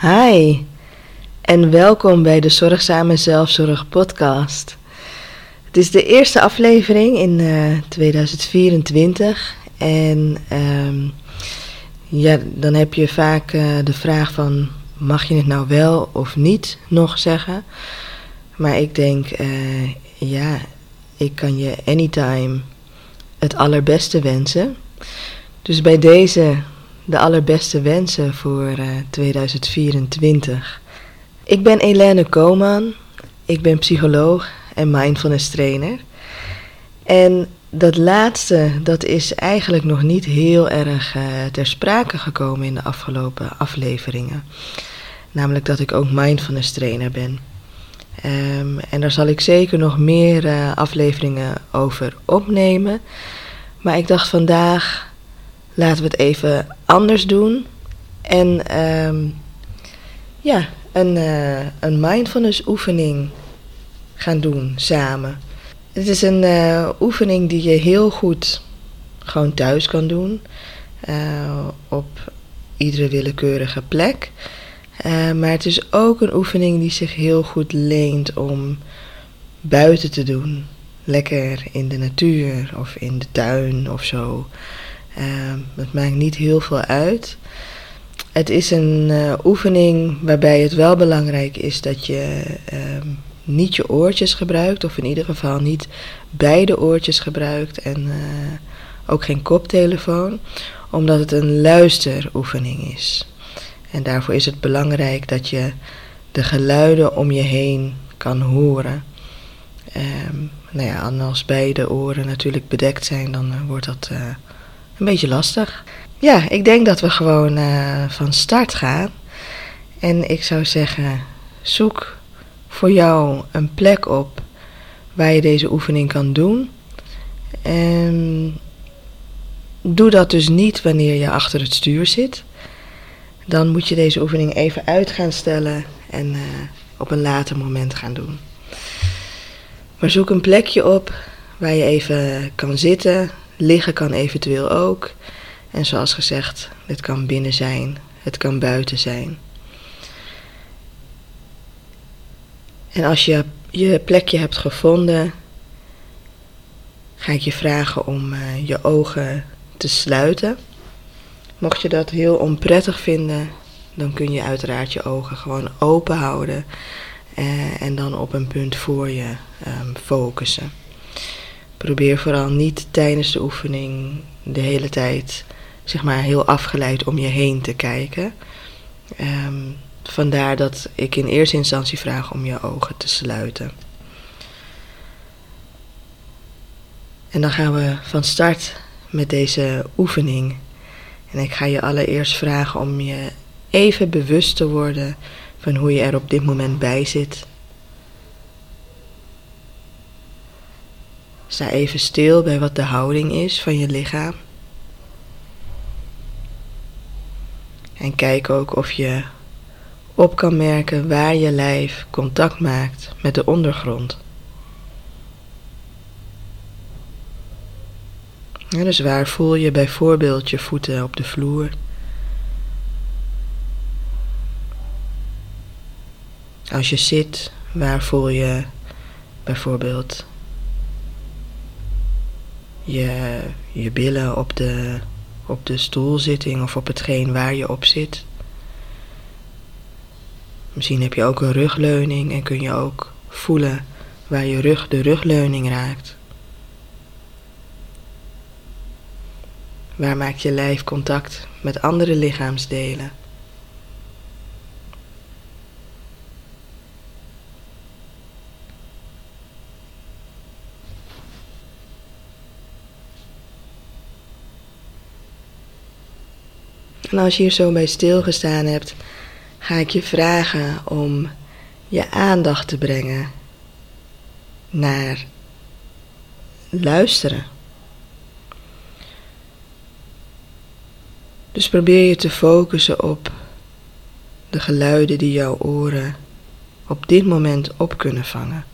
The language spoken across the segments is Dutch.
Hi en welkom bij de Zorgzame Zelfzorg Podcast. Het is de eerste aflevering in 2024 en ehm, ja, dan heb je vaak uh, de vraag van mag je het nou wel of niet nog zeggen? Maar ik denk uh, ja, ik kan je anytime het allerbeste wensen. Dus bij deze de allerbeste wensen voor uh, 2024. Ik ben Helene Koman. Ik ben psycholoog en mindfulness trainer. En dat laatste, dat is eigenlijk nog niet heel erg uh, ter sprake gekomen in de afgelopen afleveringen. Namelijk dat ik ook mindfulness trainer ben. Um, en daar zal ik zeker nog meer uh, afleveringen over opnemen. Maar ik dacht vandaag, laten we het even anders doen. En um, ja, een, uh, een mindfulness oefening gaan doen samen. Het is een uh, oefening die je heel goed gewoon thuis kan doen. Uh, op iedere willekeurige plek. Maar het is ook een oefening die zich heel goed leent om buiten te doen. Lekker in de natuur of in de tuin of zo. Uh, het maakt niet heel veel uit. Het is een uh, oefening waarbij het wel belangrijk is dat je ehm, niet je oortjes gebruikt, of in ieder geval niet beide oortjes gebruikt en uh, ook geen koptelefoon, omdat het een luisteroefening is. En daarvoor is het belangrijk dat je de geluiden om je heen kan horen. Um, nou ja, en als beide oren natuurlijk bedekt zijn, dan uh, wordt dat een beetje lastig. Ja, ik denk dat we gewoon uh, van start gaan. En ik zou zeggen, zoek voor jou een plek op waar je deze oefening kan doen. En doe dat dus niet wanneer je achter het stuur zit. Dan moet je deze oefening even uit gaan stellen en uh, op een later moment gaan doen. Maar zoek een plekje op waar je even kan zitten. Liggen kan eventueel ook. En zoals gezegd, het kan binnen zijn, het kan buiten zijn. En als je je plekje hebt gevonden, ga ik je vragen om uh, je ogen te sluiten. Mocht je dat heel onprettig vinden, dan kun je uiteraard je ogen gewoon open houden uh, en dan op een punt voor je um, focussen. Probeer vooral niet tijdens de oefening de hele tijd zeg maar heel afgeleid om je heen te kijken. Um, vandaar dat ik in eerste instantie vraag om je ogen te sluiten. En dan gaan we van start met deze oefening. En ik ga je allereerst vragen om je even bewust te worden van hoe je er op dit moment bij zit. Sta even stil bij wat de houding is van je lichaam. En kijk ook of je op kan merken waar je lijf contact maakt met de ondergrond. Dus waar voel je bijvoorbeeld je voeten op de vloer? Als je zit, waar voel je bijvoorbeeld je, je billen op de, op de stoelzitting of op hetgeen waar je op zit? Misschien heb je ook een rugleuning en kun je ook voelen waar je rug de rugleuning raakt. Waar maakt je lijf contact met andere lichaamsdelen? En als je hier zo bij stilgestaan hebt, ga ik je vragen om je aandacht te brengen naar luisteren. Dus probeer je te focussen op de geluiden die jouw oren op dit moment op kunnen vangen.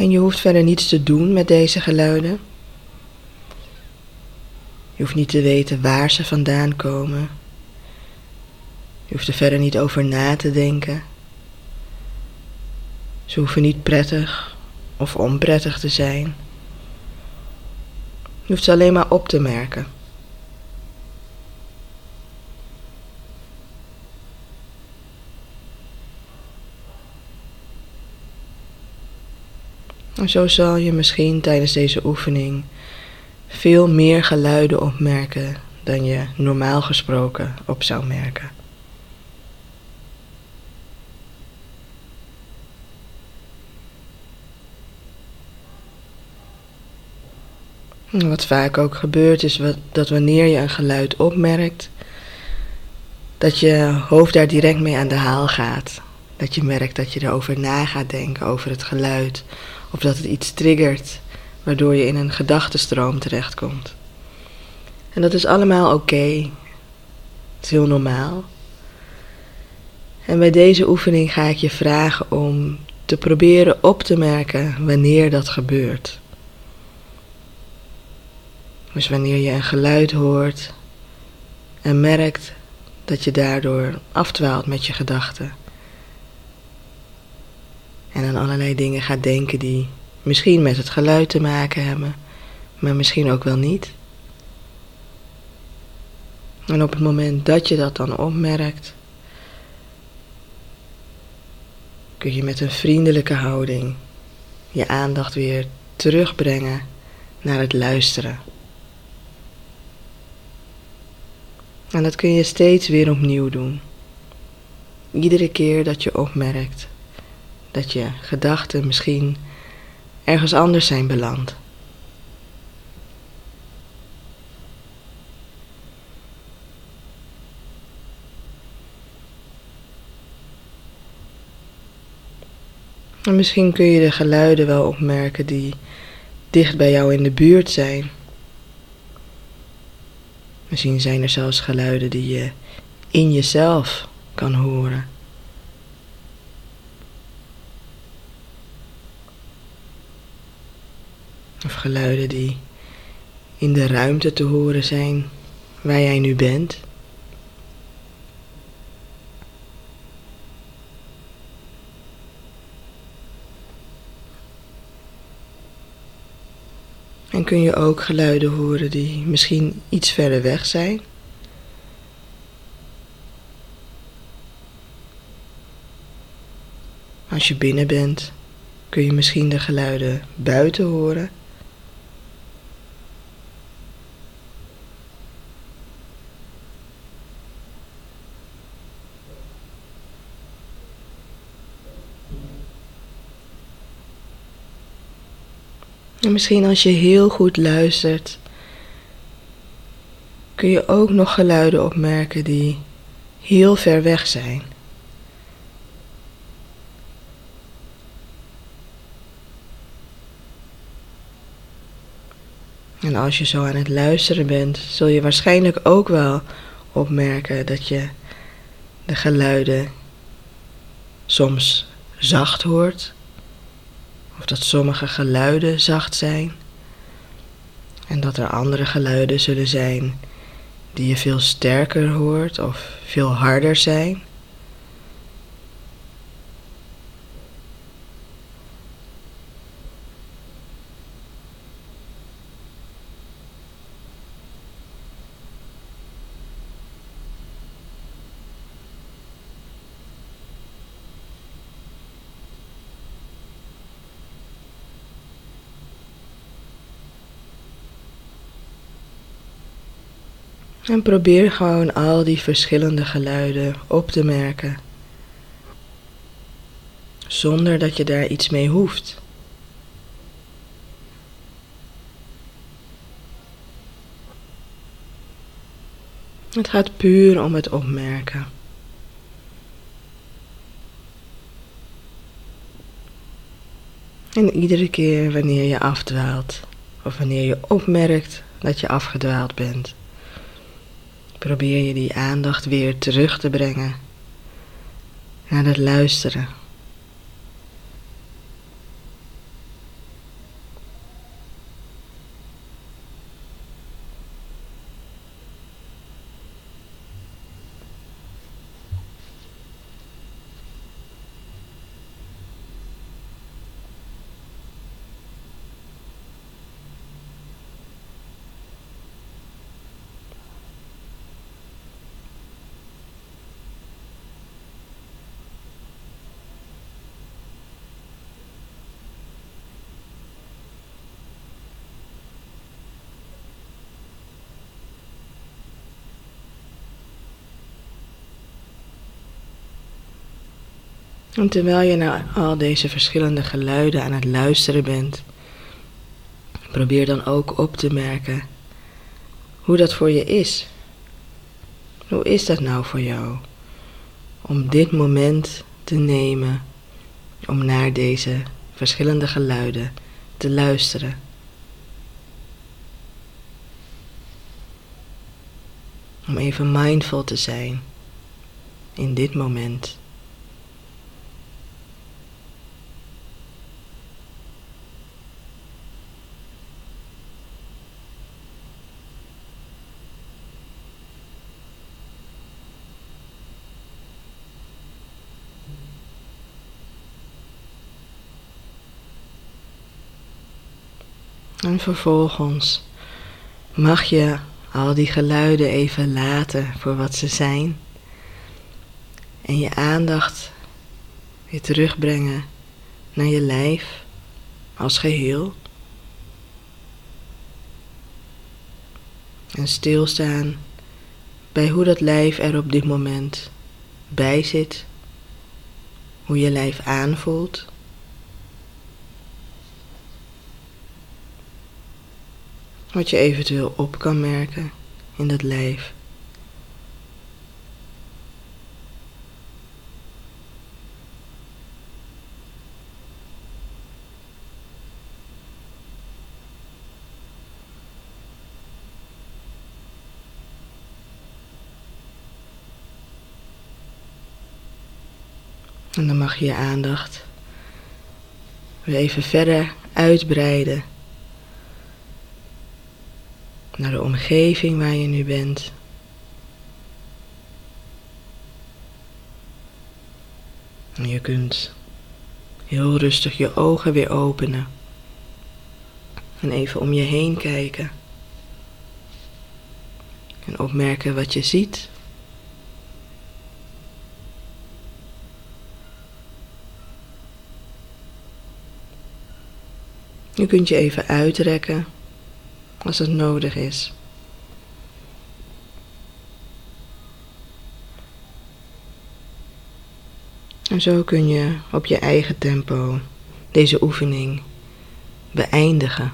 En je hoeft verder niets te doen met deze geluiden. Je hoeft niet te weten waar ze vandaan komen. Je hoeft er verder niet over na te denken. Ze hoeven niet prettig of onprettig te zijn. Je hoeft ze alleen maar op te merken. En zo zal je misschien tijdens deze oefening veel meer geluiden opmerken dan je normaal gesproken op zou merken. Wat vaak ook gebeurt is dat wanneer je een geluid opmerkt, dat je hoofd daar direct mee aan de haal gaat. Dat je merkt dat je erover na gaat denken, over het geluid, of dat het iets triggert, waardoor je in een gedachtenstroom terechtkomt. En dat is allemaal oké. Het is heel normaal. En bij deze oefening ga ik je vragen om te proberen op te merken wanneer dat gebeurt. Dus wanneer je een geluid hoort en merkt dat je daardoor afdwaalt met je gedachten. En aan allerlei dingen gaat denken die misschien met het geluid te maken hebben, maar misschien ook wel niet. En op het moment dat je dat dan opmerkt, kun je met een vriendelijke houding je aandacht weer terugbrengen naar het luisteren. En dat kun je steeds weer opnieuw doen. Iedere keer dat je opmerkt dat je gedachten misschien ergens anders zijn beland. En misschien kun je de geluiden wel opmerken die dicht bij jou in de buurt zijn. Misschien zijn er zelfs geluiden die je in jezelf kan horen. Of geluiden die in de ruimte te horen zijn waar jij nu bent. En kun je ook geluiden horen die misschien iets verder weg zijn. Als je binnen bent, kun je misschien de geluiden buiten horen. En misschien als je heel goed luistert, kun je ook nog geluiden opmerken die heel ver weg zijn. En als je zo aan het luisteren bent, zul je waarschijnlijk ook wel opmerken dat je de geluiden soms zacht hoort of dat sommige geluiden zacht zijn en dat er andere geluiden zullen zijn die je veel sterker hoort of veel harder zijn. En probeer gewoon al die verschillende geluiden op te merken. zonder dat je daar iets mee hoeft. Het gaat puur om het opmerken. En iedere keer wanneer je afdwaalt, of wanneer je opmerkt dat je afgedwaald bent, probeer je die aandacht weer terug te brengen naar het luisteren. En terwijl je naar al deze verschillende geluiden aan het luisteren bent, probeer dan ook op te merken hoe dat voor je is. Hoe is dat nou voor jou? Om dit moment te nemen om naar deze verschillende geluiden te luisteren. Om even mindful te zijn in dit moment. En vervolgens mag je al die geluiden even laten voor wat ze zijn. En je aandacht weer terugbrengen naar je lijf als geheel. En stilstaan bij hoe dat lijf er op dit moment bij zit. Hoe je lijf aanvoelt. Wat je eventueel op kan merken in dat lijf. En dan mag je je aandacht weer even verder uitbreiden naar de omgeving waar je nu bent. En je kunt heel rustig je ogen weer openen. En even om je heen kijken. En opmerken wat je ziet. Je kunt je even uitrekken als het nodig is. En zo kun je op je eigen tempo deze oefening beëindigen.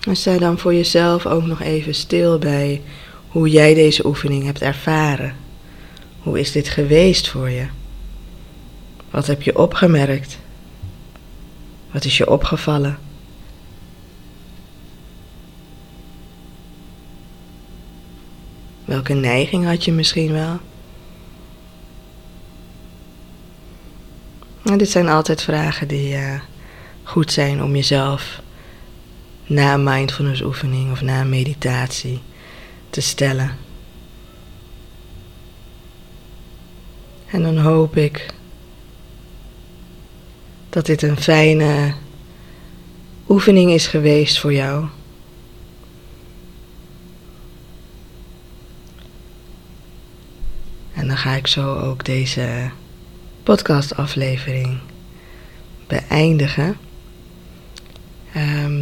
En sta dan voor jezelf ook nog even stil bij hoe jij deze oefening hebt ervaren. Hoe is dit geweest voor je? Wat heb je opgemerkt? Wat is je opgevallen? Welke neiging had je misschien wel? Nou, dit zijn altijd vragen die uh, goed zijn om jezelf na een mindfulness oefening of na een meditatie te stellen. En dan hoop ik dat dit een fijne oefening is geweest voor jou. En dan ga ik zo ook deze podcastaflevering beëindigen. Uh,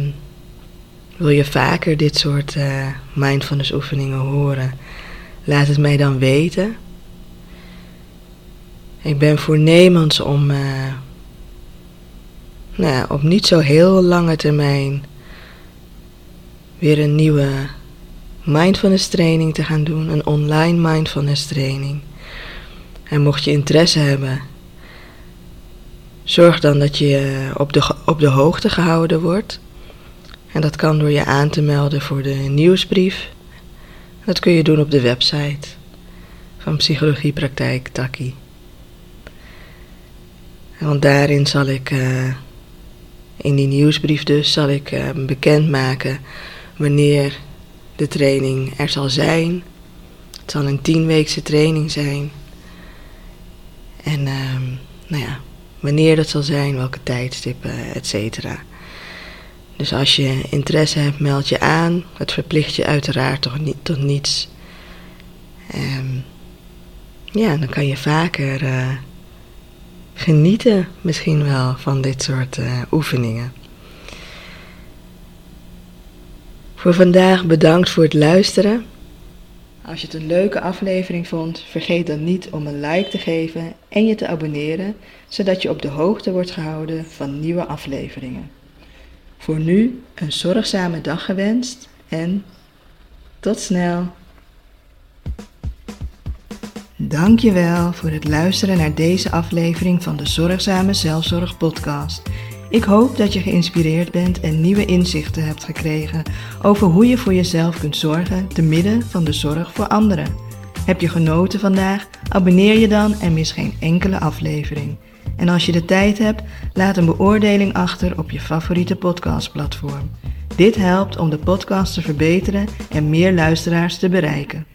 Wil je vaker dit soort uh, mindfulness oefeningen horen? Laat het mij dan weten. Ik ben voornemens om uh, nou op niet zo heel lange termijn weer een nieuwe mindfulness training te gaan doen, een online mindfulness training. En mocht je interesse hebben, zorg dan dat je op de, op de hoogte gehouden wordt. En dat kan door je aan te melden voor de nieuwsbrief. Dat kun je doen op de website van Psychologiepraktijk Taki. Want daarin zal ik, uh, in die nieuwsbrief dus, zal ik uh, bekendmaken wanneer de training er zal zijn. Het zal een tienweekse training zijn. En uh, nou ja, wanneer dat zal zijn, welke tijdstippen, et cetera. Dus als je interesse hebt, meld je aan. Het verplicht je uiteraard toch niet, tot niets. Um, ja, dan kan je vaker uh, genieten misschien wel van dit soort uh, oefeningen. Voor vandaag bedankt voor het luisteren. Als je het een leuke aflevering vond, vergeet dan niet om een like te geven en je te abonneren, zodat je op de hoogte wordt gehouden van nieuwe afleveringen. Voor nu een zorgzame dag gewenst en tot snel. Dankjewel voor het luisteren naar deze aflevering van de Zorgzame Zelfzorg podcast. Ik hoop dat je geïnspireerd bent en nieuwe inzichten hebt gekregen over hoe je voor jezelf kunt zorgen te midden van de zorg voor anderen. Heb je genoten vandaag? Abonneer je dan en mis geen enkele aflevering. En als je de tijd hebt, laat een beoordeling achter op je favoriete podcastplatform. Dit helpt om de podcast te verbeteren en meer luisteraars te bereiken.